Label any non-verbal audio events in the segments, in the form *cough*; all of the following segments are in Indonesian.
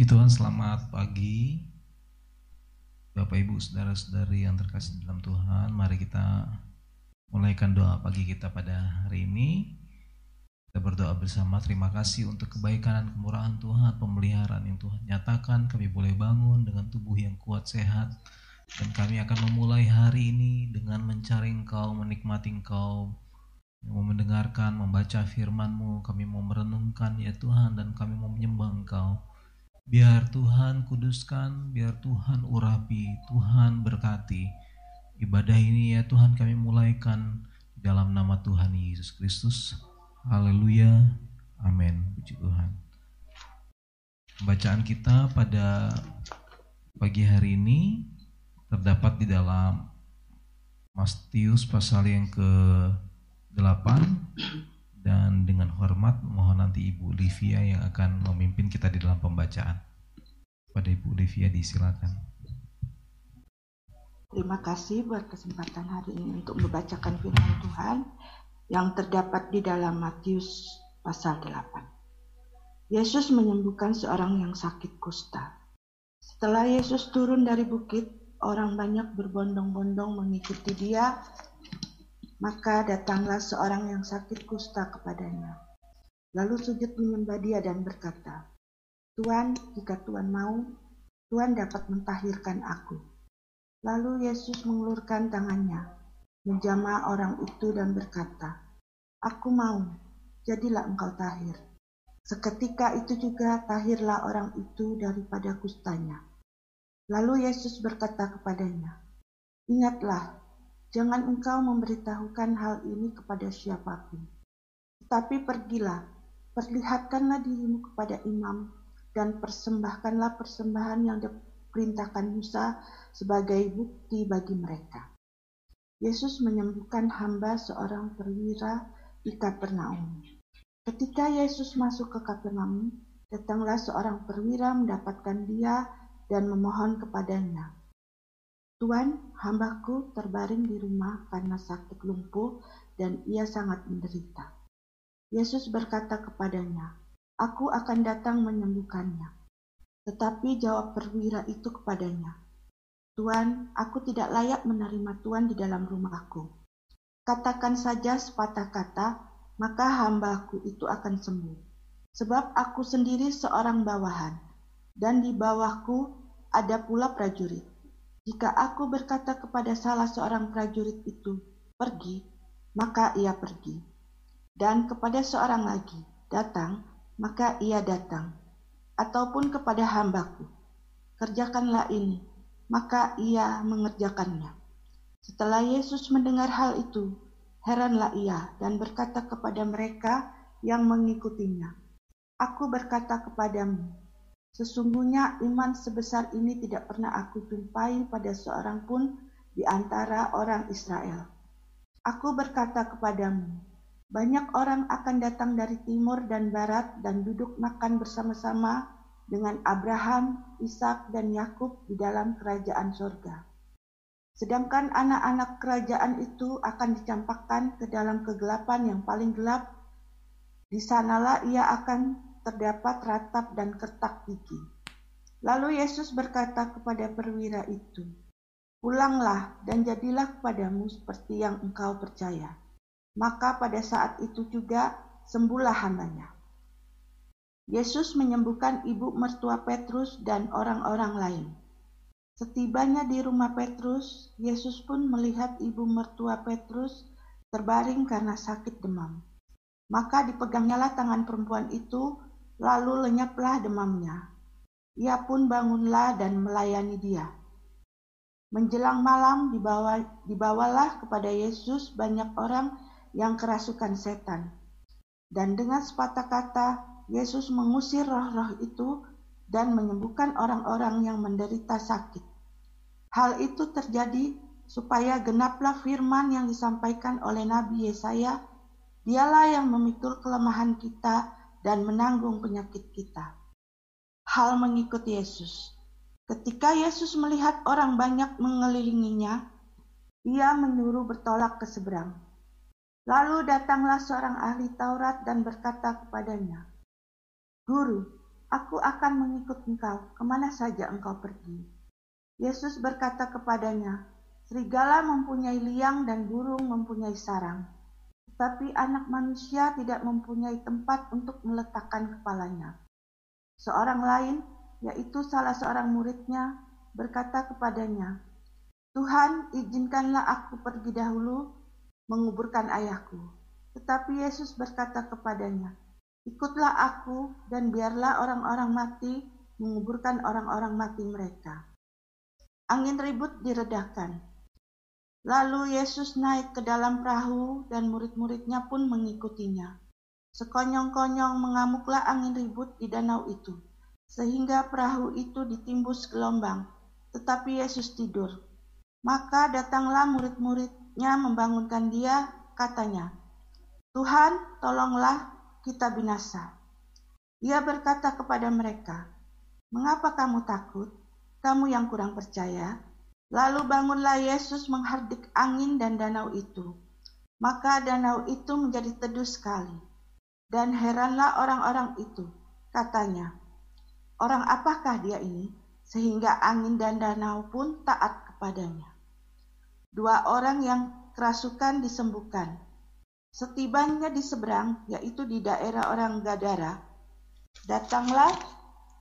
Puji Tuhan, selamat pagi. Bapak Ibu, saudara-saudari yang terkasih dalam Tuhan, mari kita mulaikan doa pagi kita pada hari ini. Kita berdoa bersama, terima kasih untuk kebaikan dan kemurahan Tuhan, pemeliharaan yang Tuhan nyatakan. Kami boleh bangun dengan tubuh yang kuat, sehat, dan kami akan memulai hari ini dengan mencari Engkau, menikmati Engkau, mau mendengarkan, membaca firman-Mu, kami mau merenungkan ya Tuhan, dan kami mau menyembah Engkau. Biar Tuhan kuduskan, biar Tuhan urapi, Tuhan berkati. Ibadah ini ya Tuhan kami mulaikan dalam nama Tuhan Yesus Kristus. Haleluya. Amin. Puji Tuhan. Bacaan kita pada pagi hari ini terdapat di dalam Matius pasal yang ke-8 dan dengan hormat mohon nanti Ibu Livia yang akan memimpin kita di dalam pembacaan. Pada Ibu Livia disilakan. Terima kasih buat kesempatan hari ini untuk membacakan firman Tuhan yang terdapat di dalam Matius pasal 8. Yesus menyembuhkan seorang yang sakit kusta. Setelah Yesus turun dari bukit, orang banyak berbondong-bondong mengikuti dia maka datanglah seorang yang sakit kusta kepadanya. Lalu sujud menyembah dia dan berkata, Tuhan, jika Tuhan mau, Tuhan dapat mentahirkan aku. Lalu Yesus mengulurkan tangannya, menjamah orang itu dan berkata, Aku mau, jadilah engkau tahir. Seketika itu juga tahirlah orang itu daripada kustanya. Lalu Yesus berkata kepadanya, Ingatlah Jangan engkau memberitahukan hal ini kepada siapa pun. Tetapi pergilah, perlihatkanlah dirimu kepada imam, dan persembahkanlah persembahan yang diperintahkan Musa sebagai bukti bagi mereka. Yesus menyembuhkan hamba seorang perwira di Kapernaum. Ketika Yesus masuk ke Kapernaum, datanglah seorang perwira mendapatkan dia dan memohon kepadanya, Tuan, hambaku terbaring di rumah karena sakit lumpuh dan ia sangat menderita. Yesus berkata kepadanya, Aku akan datang menyembuhkannya. Tetapi jawab perwira itu kepadanya, Tuan, aku tidak layak menerima Tuan di dalam rumahku. Katakan saja sepatah kata, maka hambaku itu akan sembuh. Sebab aku sendiri seorang bawahan, dan di bawahku ada pula prajurit. Jika aku berkata kepada salah seorang prajurit itu, "Pergi," maka ia pergi, dan kepada seorang lagi, "Datang," maka ia datang, ataupun kepada hambaku, "Kerjakanlah ini," maka ia mengerjakannya. Setelah Yesus mendengar hal itu, heranlah ia dan berkata kepada mereka yang mengikutinya, "Aku berkata kepadamu, Sesungguhnya iman sebesar ini tidak pernah aku jumpai pada seorang pun di antara orang Israel. Aku berkata kepadamu, banyak orang akan datang dari timur dan barat dan duduk makan bersama-sama dengan Abraham, Ishak, dan Yakub di dalam kerajaan sorga. Sedangkan anak-anak kerajaan itu akan dicampakkan ke dalam kegelapan yang paling gelap. Di sanalah ia akan terdapat ratap dan kertak gigi. Lalu Yesus berkata kepada perwira itu, Pulanglah dan jadilah kepadamu seperti yang engkau percaya. Maka pada saat itu juga sembuhlah hambanya. Yesus menyembuhkan ibu mertua Petrus dan orang-orang lain. Setibanya di rumah Petrus, Yesus pun melihat ibu mertua Petrus terbaring karena sakit demam. Maka dipegangnyalah tangan perempuan itu Lalu lenyaplah demamnya. Ia pun bangunlah dan melayani dia. Menjelang malam dibawa, dibawalah kepada Yesus banyak orang yang kerasukan setan. Dan dengan sepatah kata, Yesus mengusir roh-roh itu dan menyembuhkan orang-orang yang menderita sakit. Hal itu terjadi supaya genaplah firman yang disampaikan oleh Nabi Yesaya, dialah yang memikul kelemahan kita dan menanggung penyakit kita. Hal mengikut Yesus. Ketika Yesus melihat orang banyak mengelilinginya, ia menyuruh bertolak ke seberang. Lalu datanglah seorang ahli Taurat dan berkata kepadanya, "Guru, Aku akan mengikut engkau ke mana saja engkau pergi. Yesus berkata kepadanya, Serigala mempunyai liang dan burung mempunyai sarang, tetapi anak manusia tidak mempunyai tempat untuk meletakkan kepalanya. Seorang lain, yaitu salah seorang muridnya, berkata kepadanya, Tuhan, izinkanlah aku pergi dahulu menguburkan ayahku. Tetapi Yesus berkata kepadanya, Ikutlah aku dan biarlah orang-orang mati menguburkan orang-orang mati mereka. Angin ribut diredakan. Lalu Yesus naik ke dalam perahu dan murid-muridnya pun mengikutinya. Sekonyong-konyong mengamuklah angin ribut di danau itu, sehingga perahu itu ditimbus gelombang, tetapi Yesus tidur. Maka datanglah murid-muridnya membangunkan dia, katanya, Tuhan, tolonglah kita binasa. Ia berkata kepada mereka, Mengapa kamu takut? Kamu yang kurang percaya. Lalu bangunlah Yesus menghardik angin dan danau itu. Maka danau itu menjadi teduh sekali. Dan heranlah orang-orang itu. Katanya, orang apakah dia ini? Sehingga angin dan danau pun taat kepadanya. Dua orang yang kerasukan disembuhkan Setibanya di seberang, yaitu di daerah orang Gadara, datanglah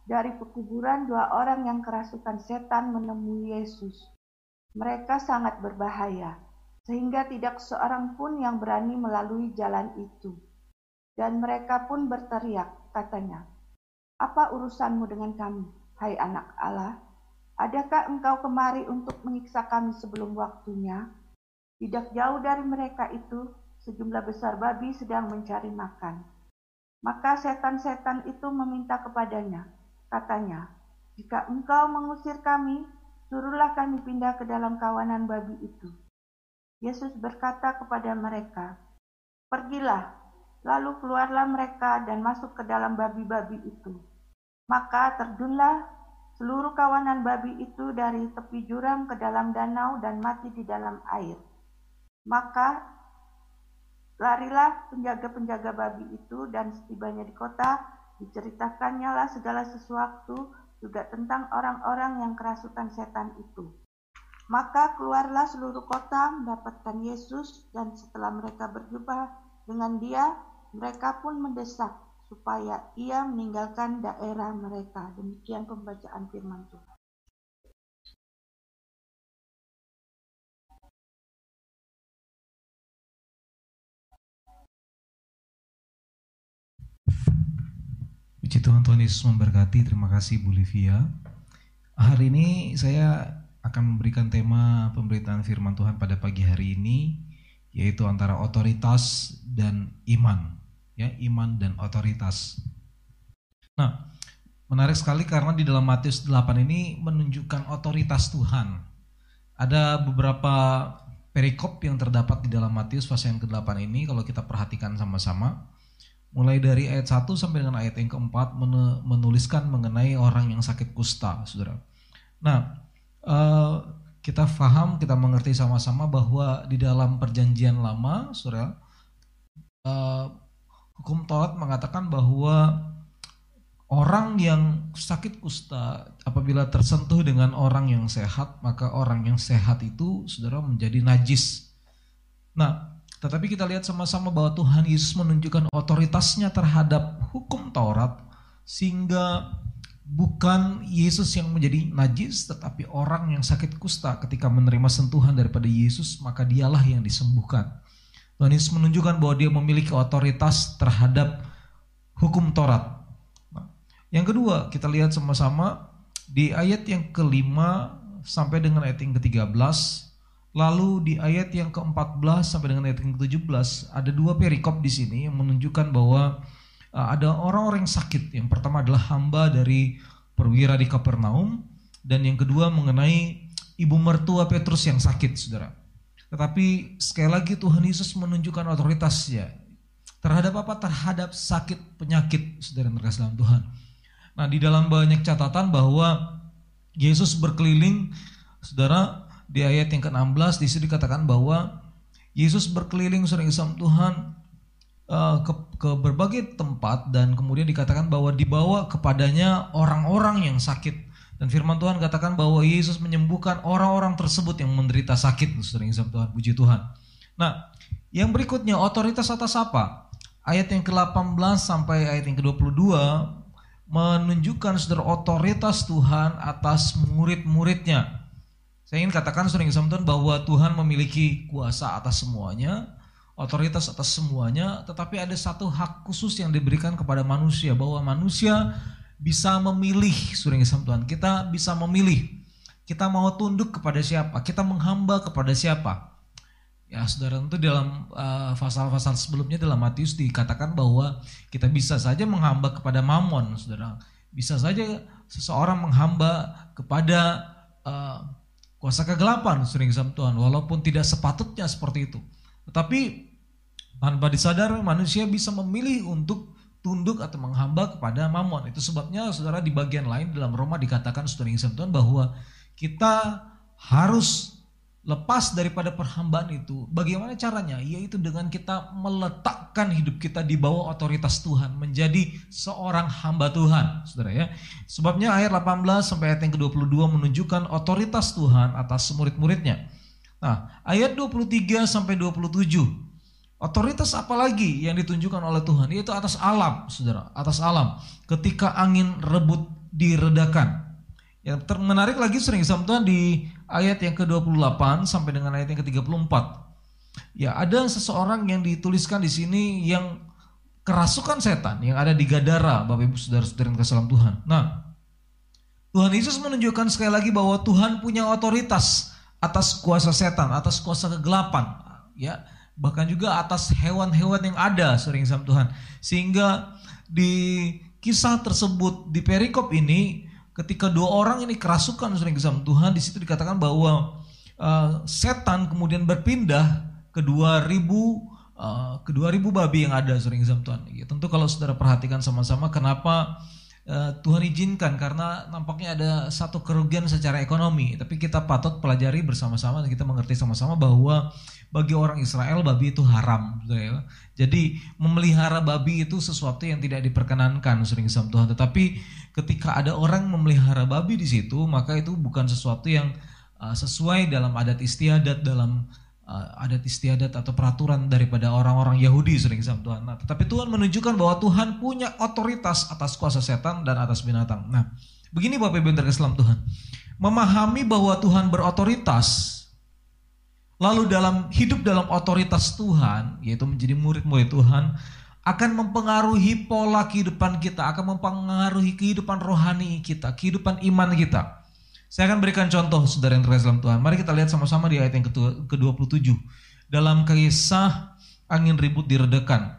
dari pekuburan dua orang yang kerasukan setan menemui Yesus. Mereka sangat berbahaya, sehingga tidak seorang pun yang berani melalui jalan itu. Dan mereka pun berteriak, katanya, Apa urusanmu dengan kami, hai anak Allah? Adakah engkau kemari untuk menyiksa kami sebelum waktunya? Tidak jauh dari mereka itu sejumlah besar babi sedang mencari makan. Maka setan-setan itu meminta kepadanya, katanya, "Jika engkau mengusir kami, suruhlah kami pindah ke dalam kawanan babi itu." Yesus berkata kepada mereka, "Pergilah." Lalu keluarlah mereka dan masuk ke dalam babi-babi itu. Maka terjunlah seluruh kawanan babi itu dari tepi jurang ke dalam danau dan mati di dalam air. Maka Larilah penjaga-penjaga babi itu dan setibanya di kota, diceritakannya lah segala sesuatu juga tentang orang-orang yang kerasukan setan itu. Maka keluarlah seluruh kota mendapatkan Yesus dan setelah mereka berjumpa dengan dia, mereka pun mendesak supaya ia meninggalkan daerah mereka. Demikian pembacaan firman Tuhan. Puji Tuhan Tuhan Yesus memberkati. Terima kasih Bu Livia. Hari ini saya akan memberikan tema pemberitaan firman Tuhan pada pagi hari ini yaitu antara otoritas dan iman. Ya, iman dan otoritas. Nah, menarik sekali karena di dalam Matius 8 ini menunjukkan otoritas Tuhan. Ada beberapa perikop yang terdapat di dalam Matius pasal yang ke-8 ini kalau kita perhatikan sama-sama mulai dari ayat 1 sampai dengan ayat yang keempat menuliskan mengenai orang yang sakit kusta, saudara. Nah, uh, kita paham, kita mengerti sama-sama bahwa di dalam perjanjian lama, saudara, uh, hukum Taurat mengatakan bahwa orang yang sakit kusta apabila tersentuh dengan orang yang sehat, maka orang yang sehat itu, saudara, menjadi najis. Nah, tetapi kita lihat sama-sama bahwa Tuhan Yesus menunjukkan otoritasnya terhadap hukum Taurat sehingga bukan Yesus yang menjadi najis tetapi orang yang sakit kusta ketika menerima sentuhan daripada Yesus maka dialah yang disembuhkan. Tuhan Yesus menunjukkan bahwa dia memiliki otoritas terhadap hukum Taurat. Yang kedua kita lihat sama-sama di ayat yang kelima sampai dengan ayat yang ke-13 Lalu di ayat yang ke-14 sampai dengan ayat yang ke-17 ada dua perikop di sini yang menunjukkan bahwa uh, ada orang-orang yang sakit. Yang pertama adalah hamba dari perwira di Kapernaum dan yang kedua mengenai ibu mertua Petrus yang sakit, Saudara. Tetapi sekali lagi Tuhan Yesus menunjukkan otoritasnya terhadap apa? Terhadap sakit penyakit, Saudara yang dalam Tuhan. Nah, di dalam banyak catatan bahwa Yesus berkeliling Saudara di ayat yang ke-16 di sini dikatakan bahwa Yesus berkeliling sering Islam Tuhan uh, ke, ke berbagai tempat dan kemudian dikatakan bahwa dibawa kepadanya orang-orang yang sakit. Dan firman Tuhan katakan bahwa Yesus menyembuhkan orang-orang tersebut yang menderita sakit. Sering Tuhan, puji Tuhan. Nah, yang berikutnya otoritas atas apa? Ayat yang ke-18 sampai ayat yang ke-22 menunjukkan saudara otoritas Tuhan atas murid-muridnya. Saya ingin katakan sering Tuhan bahwa Tuhan memiliki kuasa atas semuanya, otoritas atas semuanya, tetapi ada satu hak khusus yang diberikan kepada manusia bahwa manusia bisa memilih sering Tuhan. Kita bisa memilih. Kita mau tunduk kepada siapa? Kita menghamba kepada siapa? Ya, saudara itu dalam uh, pasal-pasal sebelumnya dalam Matius dikatakan bahwa kita bisa saja menghamba kepada mamon, saudara. Bisa saja seseorang menghamba kepada uh, kuasa kegelapan, sering Tuhan, walaupun tidak sepatutnya seperti itu. Tetapi tanpa disadar manusia bisa memilih untuk tunduk atau menghamba kepada mamon. Itu sebabnya saudara di bagian lain dalam Roma dikatakan saudara yang Tuhan bahwa kita harus lepas daripada perhambaan itu. Bagaimana caranya? Yaitu dengan kita meletakkan hidup kita di bawah otoritas Tuhan, menjadi seorang hamba Tuhan, Saudara ya. Sebabnya ayat 18 sampai ayat yang ke-22 menunjukkan otoritas Tuhan atas murid-muridnya. Nah, ayat 23 sampai 27 Otoritas apa lagi yang ditunjukkan oleh Tuhan? Yaitu atas alam, saudara, atas alam. Ketika angin rebut diredakan. Yang menarik lagi sering sama Tuhan di ayat yang ke-28 sampai dengan ayat yang ke-34. Ya, ada seseorang yang dituliskan di sini yang kerasukan setan yang ada di Gadara, Bapak Ibu Saudara-saudara yang kasih Tuhan. Nah, Tuhan Yesus menunjukkan sekali lagi bahwa Tuhan punya otoritas atas kuasa setan, atas kuasa kegelapan, ya bahkan juga atas hewan-hewan yang ada sering sama Tuhan. Sehingga di kisah tersebut di perikop ini ketika dua orang ini kerasukan sering sama Tuhan di situ dikatakan bahwa uh, setan kemudian berpindah ke dua ribu uh, ke dua ribu babi yang ada sering sama Tuhan. Ya, tentu kalau saudara perhatikan sama-sama kenapa uh, Tuhan izinkan karena nampaknya ada satu kerugian secara ekonomi. Tapi kita patut pelajari bersama-sama dan kita mengerti sama-sama bahwa bagi orang Israel babi itu haram. Ya. Jadi memelihara babi itu sesuatu yang tidak diperkenankan sering sama Tuhan. Tetapi ketika ada orang memelihara babi di situ, maka itu bukan sesuatu yang uh, sesuai dalam adat istiadat dalam uh, adat istiadat atau peraturan daripada orang-orang Yahudi sering sama Tuhan. Nah, tetapi Tuhan menunjukkan bahwa Tuhan punya otoritas atas kuasa setan dan atas binatang. Nah, begini Bapak Ibu Islam Tuhan. Memahami bahwa Tuhan berotoritas lalu dalam hidup dalam otoritas Tuhan, yaitu menjadi murid-murid Tuhan, akan mempengaruhi pola kehidupan kita, akan mempengaruhi kehidupan rohani kita, kehidupan iman kita. Saya akan berikan contoh saudara yang terkasih dalam Tuhan. Mari kita lihat sama-sama di ayat yang ke-27. Dalam kisah angin ribut diredakan.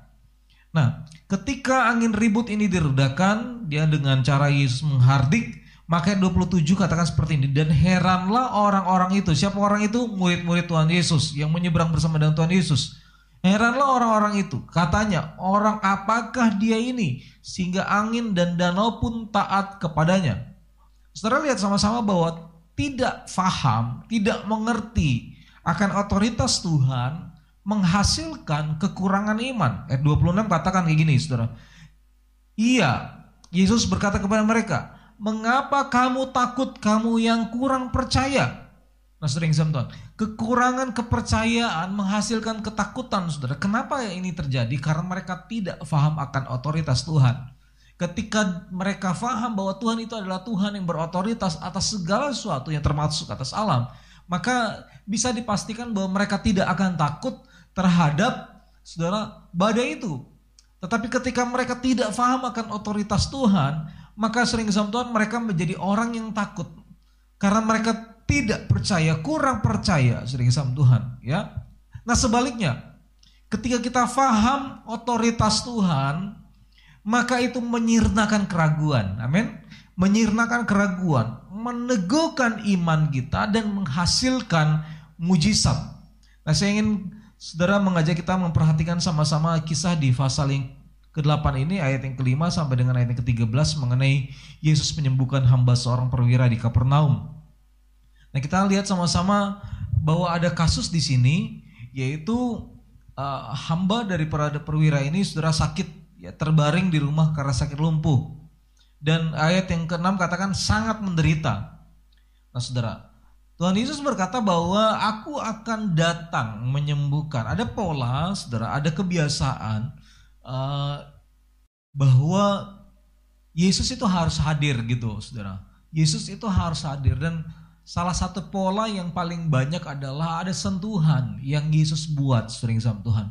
Nah, ketika angin ribut ini diredakan, dia dengan cara Yesus menghardik, maka 27 katakan seperti ini. Dan heranlah orang-orang itu. Siapa orang itu? Murid-murid Tuhan Yesus yang menyeberang bersama dengan Tuhan Yesus. Heranlah orang-orang itu. Katanya, orang apakah dia ini? Sehingga angin dan danau pun taat kepadanya. Saudara lihat sama-sama bahwa tidak faham, tidak mengerti akan otoritas Tuhan menghasilkan kekurangan iman. Ayat 26 katakan kayak gini, saudara. Iya, Yesus berkata kepada mereka, mengapa kamu takut kamu yang kurang percaya? Nah sering Tuhan, kekurangan kepercayaan menghasilkan ketakutan saudara. Kenapa ini terjadi? Karena mereka tidak paham akan otoritas Tuhan. Ketika mereka paham bahwa Tuhan itu adalah Tuhan yang berotoritas atas segala sesuatu yang termasuk atas alam, maka bisa dipastikan bahwa mereka tidak akan takut terhadap saudara badai itu. Tetapi ketika mereka tidak paham akan otoritas Tuhan, maka sering Tuhan mereka menjadi orang yang takut karena mereka tidak percaya, kurang percaya sering sama Tuhan, ya. Nah, sebaliknya, ketika kita faham otoritas Tuhan, maka itu menyirnakan keraguan. Amin. Menyirnakan keraguan, meneguhkan iman kita dan menghasilkan mujizat. Nah, saya ingin saudara mengajak kita memperhatikan sama-sama kisah di pasal yang ke-8 ini ayat yang kelima sampai dengan ayat yang ke-13 mengenai Yesus menyembuhkan hamba seorang perwira di Kapernaum. Nah, kita lihat sama-sama bahwa ada kasus di sini yaitu uh, hamba dari perwira ini saudara sakit ya terbaring di rumah karena sakit lumpuh. Dan ayat yang ke-6 katakan sangat menderita. Nah saudara, Tuhan Yesus berkata bahwa aku akan datang menyembuhkan. Ada pola, saudara, ada kebiasaan uh, bahwa Yesus itu harus hadir gitu, saudara. Yesus itu harus hadir dan salah satu pola yang paling banyak adalah ada sentuhan yang Yesus buat sering sama Tuhan.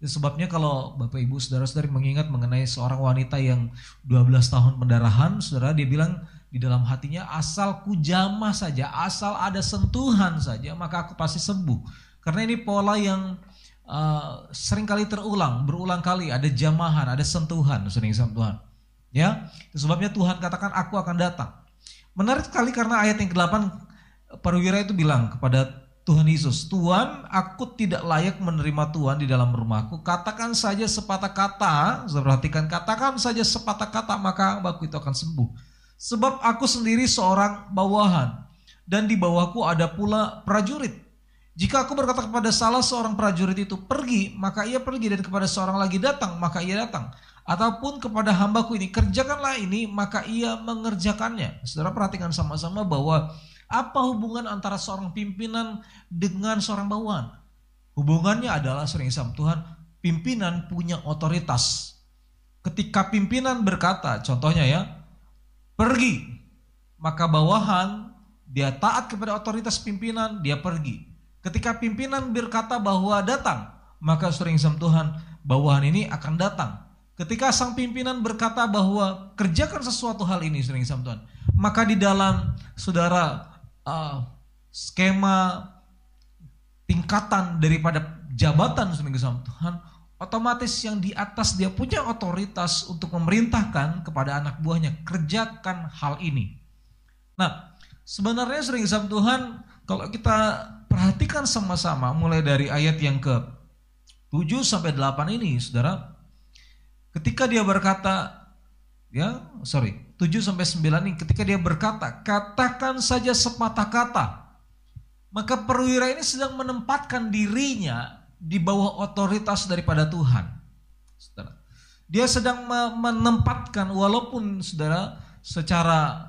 Itu sebabnya kalau Bapak Ibu Saudara-saudari mengingat mengenai seorang wanita yang 12 tahun pendarahan, Saudara dia bilang di dalam hatinya asal ku jamah saja, asal ada sentuhan saja maka aku pasti sembuh. Karena ini pola yang uh, sering kali terulang, berulang kali ada jamahan, ada sentuhan sering sama Tuhan. Ya, sebabnya Tuhan katakan aku akan datang. Menarik sekali karena ayat yang ke-8 perwira itu bilang kepada Tuhan Yesus, Tuhan aku tidak layak menerima Tuhan di dalam rumahku. Katakan saja sepatah kata, perhatikan katakan saja sepatah kata maka hambaku itu akan sembuh. Sebab aku sendiri seorang bawahan dan di bawahku ada pula prajurit. Jika aku berkata kepada salah seorang prajurit itu pergi, maka ia pergi dan kepada seorang lagi datang, maka ia datang. Ataupun kepada hambaku ini, kerjakanlah ini, maka ia mengerjakannya. Saudara perhatikan sama-sama bahwa apa hubungan antara seorang pimpinan dengan seorang bawahan? Hubungannya adalah sering sama Tuhan, pimpinan punya otoritas. Ketika pimpinan berkata, contohnya ya, pergi. Maka bawahan dia taat kepada otoritas pimpinan, dia pergi. Ketika pimpinan berkata bahwa datang, maka sering sama Tuhan, bawahan ini akan datang. Ketika sang pimpinan berkata bahwa kerjakan sesuatu hal ini sering sama Tuhan, maka di dalam saudara uh, skema tingkatan daripada jabatan sering sama Tuhan, otomatis yang di atas dia punya otoritas untuk memerintahkan kepada anak buahnya kerjakan hal ini. Nah, sebenarnya sering sama Tuhan kalau kita perhatikan sama-sama mulai dari ayat yang ke 7 sampai 8 ini, Saudara, ketika dia berkata ya, sorry, 7 sampai 9 ini ketika dia berkata, katakan saja sepatah kata. Maka perwira ini sedang menempatkan dirinya di bawah otoritas daripada Tuhan. Saudara. Dia sedang menempatkan walaupun saudara secara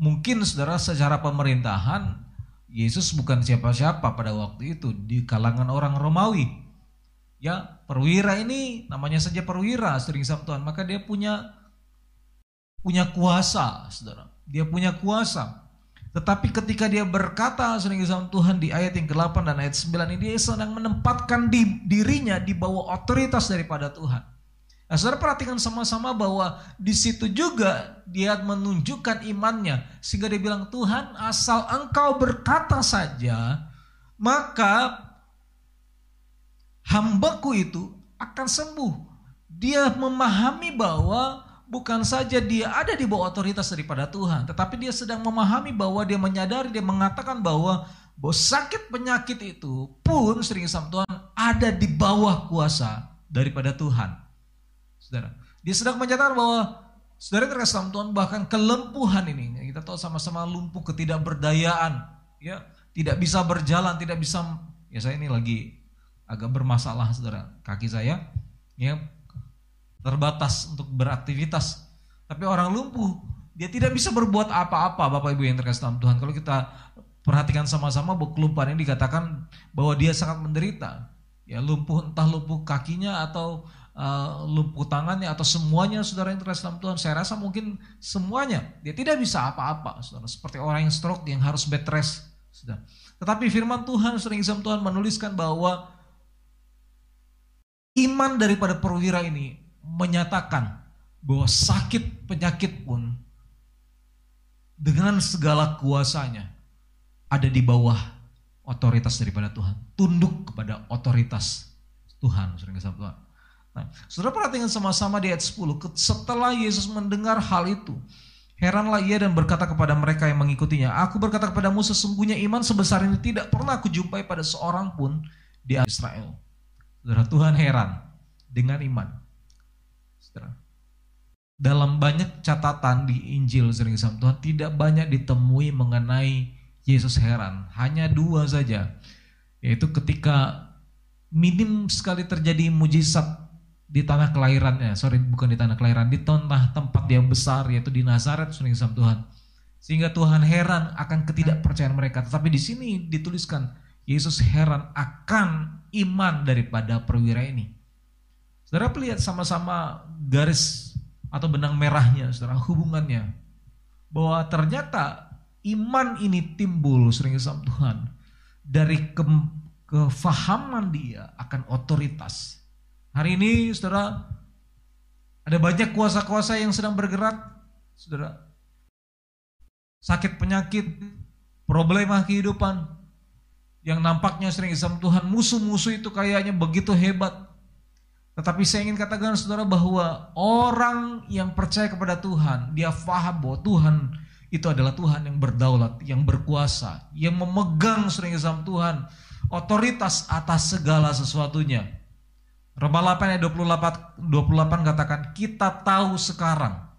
mungkin saudara secara pemerintahan Yesus bukan siapa-siapa pada waktu itu di kalangan orang Romawi. Ya, perwira ini namanya saja perwira sering sama Tuhan, maka dia punya punya kuasa, Saudara. Dia punya kuasa. Tetapi ketika dia berkata sering sama Tuhan di ayat yang ke-8 dan ayat 9 ini dia sedang menempatkan di, dirinya di bawah otoritas daripada Tuhan. Nah, saudara perhatikan sama-sama bahwa di situ juga dia menunjukkan imannya sehingga dia bilang Tuhan asal engkau berkata saja maka hambaku itu akan sembuh. Dia memahami bahwa bukan saja dia ada di bawah otoritas daripada Tuhan, tetapi dia sedang memahami bahwa dia menyadari, dia mengatakan bahwa bahwa sakit penyakit itu pun sering sama Tuhan ada di bawah kuasa daripada Tuhan. Saudara, dia sedang menyatakan bahwa saudara terkasih sama Tuhan bahkan kelempuhan ini, kita tahu sama-sama lumpuh ketidakberdayaan, ya tidak bisa berjalan, tidak bisa, ya saya ini lagi agak bermasalah saudara, kaki saya, ya terbatas untuk beraktivitas. Tapi orang lumpuh, dia tidak bisa berbuat apa-apa Bapak Ibu yang terkasih dalam Tuhan. Kalau kita perhatikan sama-sama bahwa kelumpuhan ini dikatakan bahwa dia sangat menderita. Ya lumpuh entah lumpuh kakinya atau uh, lumpuh tangannya atau semuanya saudara yang terkasih dalam Tuhan. Saya rasa mungkin semuanya dia tidak bisa apa-apa saudara. Seperti orang yang stroke yang harus bed rest. Saudara. Tetapi firman Tuhan sering Tuhan menuliskan bahwa iman daripada perwira ini menyatakan bahwa sakit penyakit pun dengan segala kuasanya ada di bawah otoritas daripada Tuhan. Tunduk kepada otoritas Tuhan. Nah, saudara perhatikan sama-sama di ayat 10. Setelah Yesus mendengar hal itu, heranlah ia dan berkata kepada mereka yang mengikutinya, Aku berkata kepadamu sesungguhnya iman sebesar ini tidak pernah aku jumpai pada seorang pun di Israel. Saudara Tuhan heran dengan iman. Dalam banyak catatan di Injil sering sama Tuhan tidak banyak ditemui mengenai Yesus heran. Hanya dua saja. Yaitu ketika minim sekali terjadi mujizat di tanah kelahirannya, sorry bukan di tanah kelahiran, di tanah tempat dia besar yaitu di Nazaret, sunnah sama Tuhan. Sehingga Tuhan heran akan ketidakpercayaan mereka. Tetapi di sini dituliskan Yesus heran akan iman daripada perwira ini. Saudara lihat sama-sama garis atau benang merahnya, saudara hubungannya. Bahwa ternyata iman ini timbul sering sama Tuhan dari ke, kefahaman dia akan otoritas. Hari ini saudara ada banyak kuasa-kuasa yang sedang bergerak, saudara sakit penyakit, problema kehidupan yang nampaknya sering sama Tuhan, musuh-musuh itu kayaknya begitu hebat. Tetapi saya ingin katakan saudara bahwa orang yang percaya kepada Tuhan, dia faham bahwa Tuhan itu adalah Tuhan yang berdaulat, yang berkuasa, yang memegang sering sama Tuhan, otoritas atas segala sesuatunya. Roma 8 ayat 28, 28 katakan, kita tahu sekarang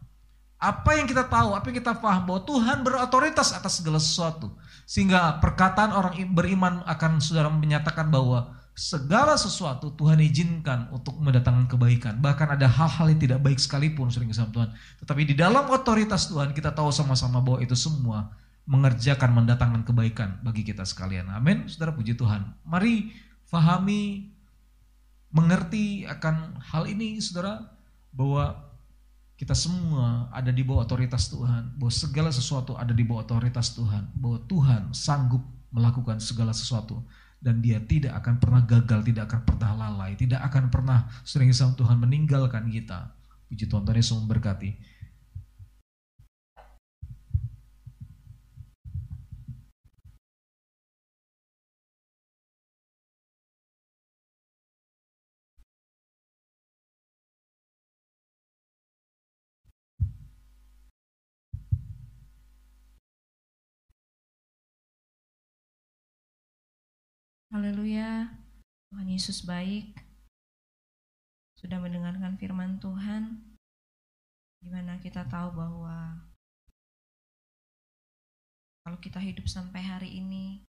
apa yang kita tahu, apa yang kita paham bahwa Tuhan berotoritas atas segala sesuatu. Sehingga perkataan orang beriman akan saudara menyatakan bahwa segala sesuatu Tuhan izinkan untuk mendatangkan kebaikan. Bahkan ada hal-hal yang tidak baik sekalipun sering sama Tuhan. Tetapi di dalam otoritas Tuhan kita tahu sama-sama bahwa itu semua mengerjakan mendatangkan kebaikan bagi kita sekalian. Amin. Saudara puji Tuhan. Mari fahami, mengerti akan hal ini saudara bahwa kita semua ada di bawah otoritas Tuhan, bahwa segala sesuatu ada di bawah otoritas Tuhan, bahwa Tuhan sanggup melakukan segala sesuatu dan dia tidak akan pernah gagal, tidak akan pernah lalai, tidak akan pernah sering sama Tuhan meninggalkan kita. Puji Tuhan, Tuhan Yesus memberkati. Haleluya. Tuhan Yesus baik. Sudah mendengarkan firman Tuhan, di mana kita tahu bahwa kalau kita hidup sampai hari ini,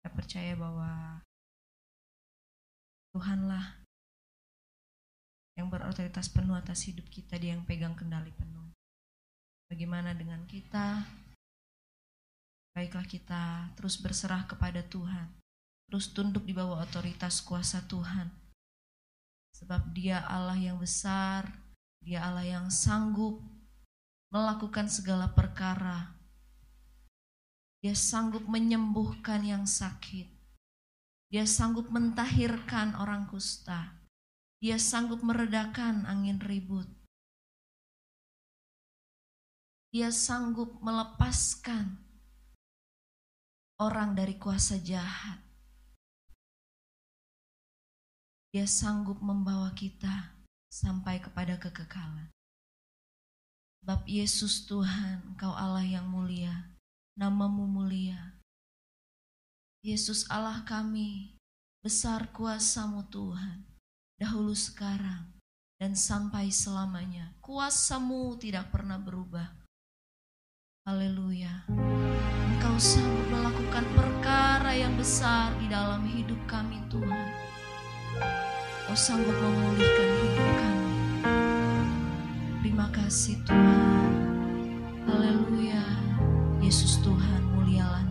kita percaya bahwa Tuhanlah yang berotoritas penuh atas hidup kita, dia yang pegang kendali penuh. Bagaimana dengan kita? Baiklah kita terus berserah kepada Tuhan. Terus tunduk di bawah otoritas kuasa Tuhan. Sebab dia Allah yang besar, dia Allah yang sanggup melakukan segala perkara. Dia sanggup menyembuhkan yang sakit. Dia sanggup mentahirkan orang kusta. Dia sanggup meredakan angin ribut. Dia sanggup melepaskan orang dari kuasa jahat. Dia sanggup membawa kita sampai kepada kekekalan. Bab Yesus Tuhan, Engkau Allah yang mulia, namamu mulia. Yesus Allah kami, besar kuasamu Tuhan, dahulu sekarang dan sampai selamanya. Kuasamu tidak pernah berubah. Haleluya. Engkau sanggup melakukan perkara yang besar di dalam hidup kami Tuhan. Engkau sanggup memulihkan hidup kami. Terima kasih Tuhan. Haleluya. Yesus Tuhan mulialah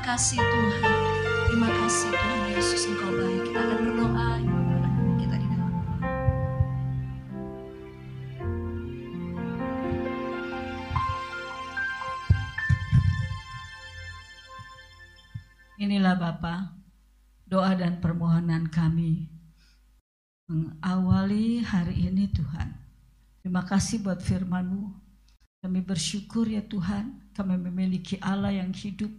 kasih Tuhan. Terima kasih Tuhan Yesus Engkau baik. Kita akan berdoa. Kita di dalam Inilah Bapa, doa dan permohonan kami mengawali hari ini Tuhan. Terima kasih buat firman-Mu. Kami bersyukur ya Tuhan, kami memiliki Allah yang hidup,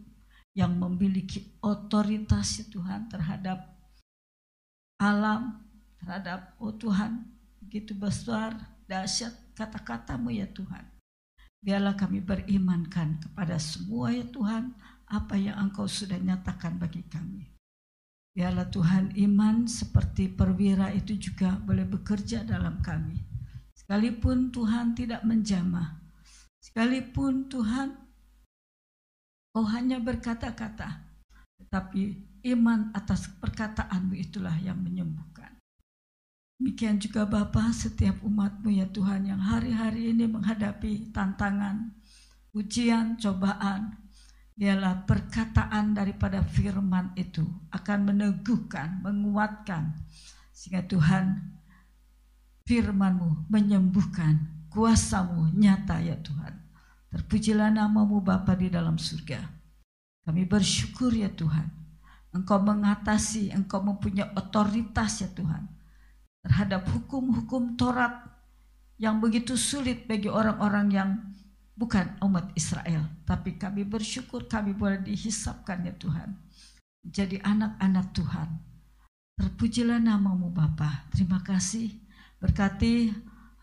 yang memiliki otoritas Tuhan terhadap alam, terhadap oh Tuhan, begitu besar, dahsyat kata-katamu ya Tuhan. Biarlah kami berimankan kepada semua ya Tuhan, apa yang Engkau sudah nyatakan bagi kami. Biarlah Tuhan iman seperti perwira itu juga boleh bekerja dalam kami. Sekalipun Tuhan tidak menjamah, sekalipun Tuhan Kau hanya berkata-kata, tetapi iman atas perkataanmu itulah yang menyembuhkan. Demikian juga Bapa setiap umatmu ya Tuhan yang hari-hari ini menghadapi tantangan, ujian, cobaan. Biarlah perkataan daripada firman itu akan meneguhkan, menguatkan. Sehingga Tuhan firmanmu menyembuhkan, kuasamu nyata ya Tuhan. Terpujilah namamu Bapa di dalam surga. Kami bersyukur ya Tuhan. Engkau mengatasi, engkau mempunyai otoritas ya Tuhan. Terhadap hukum-hukum Taurat yang begitu sulit bagi orang-orang yang bukan umat Israel. Tapi kami bersyukur kami boleh dihisapkan ya Tuhan. Jadi anak-anak Tuhan. Terpujilah namamu Bapa. Terima kasih. Berkati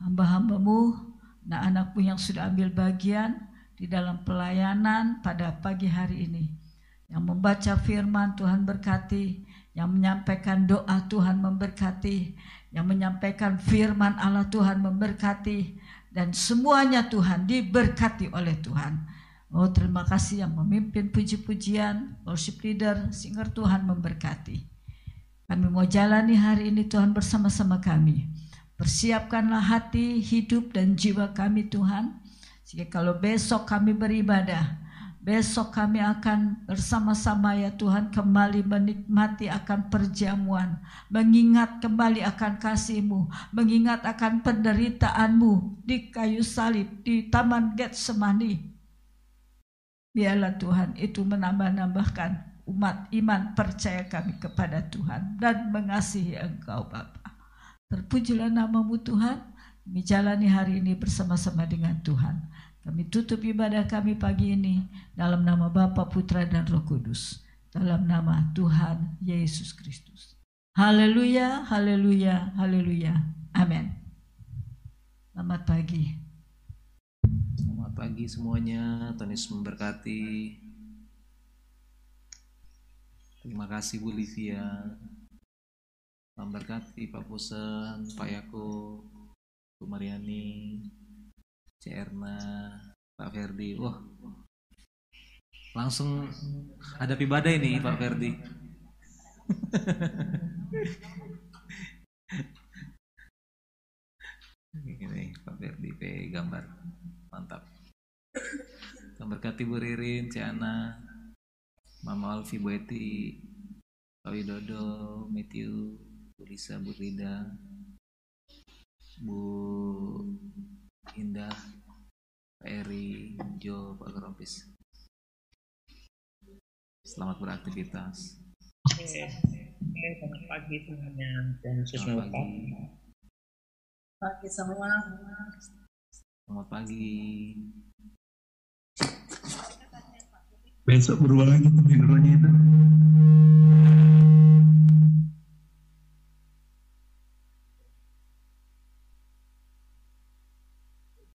hamba-hambamu Nah anakmu yang sudah ambil bagian di dalam pelayanan pada pagi hari ini. Yang membaca firman Tuhan berkati, yang menyampaikan doa Tuhan memberkati, yang menyampaikan firman Allah Tuhan memberkati, dan semuanya Tuhan diberkati oleh Tuhan. Oh terima kasih yang memimpin puji-pujian, worship leader, singer Tuhan memberkati. Kami mau jalani hari ini Tuhan bersama-sama kami. Persiapkanlah hati, hidup, dan jiwa kami Tuhan. Sehingga kalau besok kami beribadah, besok kami akan bersama-sama ya Tuhan kembali menikmati akan perjamuan. Mengingat kembali akan kasih-Mu, mengingat akan penderitaanmu di kayu salib, di Taman Getsemani. Biarlah Tuhan itu menambah-nambahkan umat iman percaya kami kepada Tuhan dan mengasihi Engkau Bapa. Terpujilah namamu Tuhan. Kami jalani hari ini bersama-sama dengan Tuhan. Kami tutup ibadah kami pagi ini dalam nama Bapa, Putra, dan Roh Kudus. Dalam nama Tuhan Yesus Kristus. Haleluya, haleluya, haleluya. Amin. Selamat pagi. Selamat pagi semuanya. Tuhan Yesus memberkati. Terima kasih Bu Livia. Memberkati Pak Pusen, Pak Yako, Bu Mariani, C. Erna, Pak Ferdi. Wah, langsung hadapi badai nih Pak Ferdi. *laughs* Ini Pak Ferdi P gambar mantap. Memberkati Bu Ririn, Ciana, Mama Alfi Bu Eti, Pak Widodo, Matthew, Bu Lisa, Bu Rida, Bu Indah, Pak Eri, Jo, Pak Geropis. Selamat beraktivitas. Selamat pagi semuanya dan Selamat pagi. Pagi semua. Selamat pagi. Besok berubah lagi pemikirannya.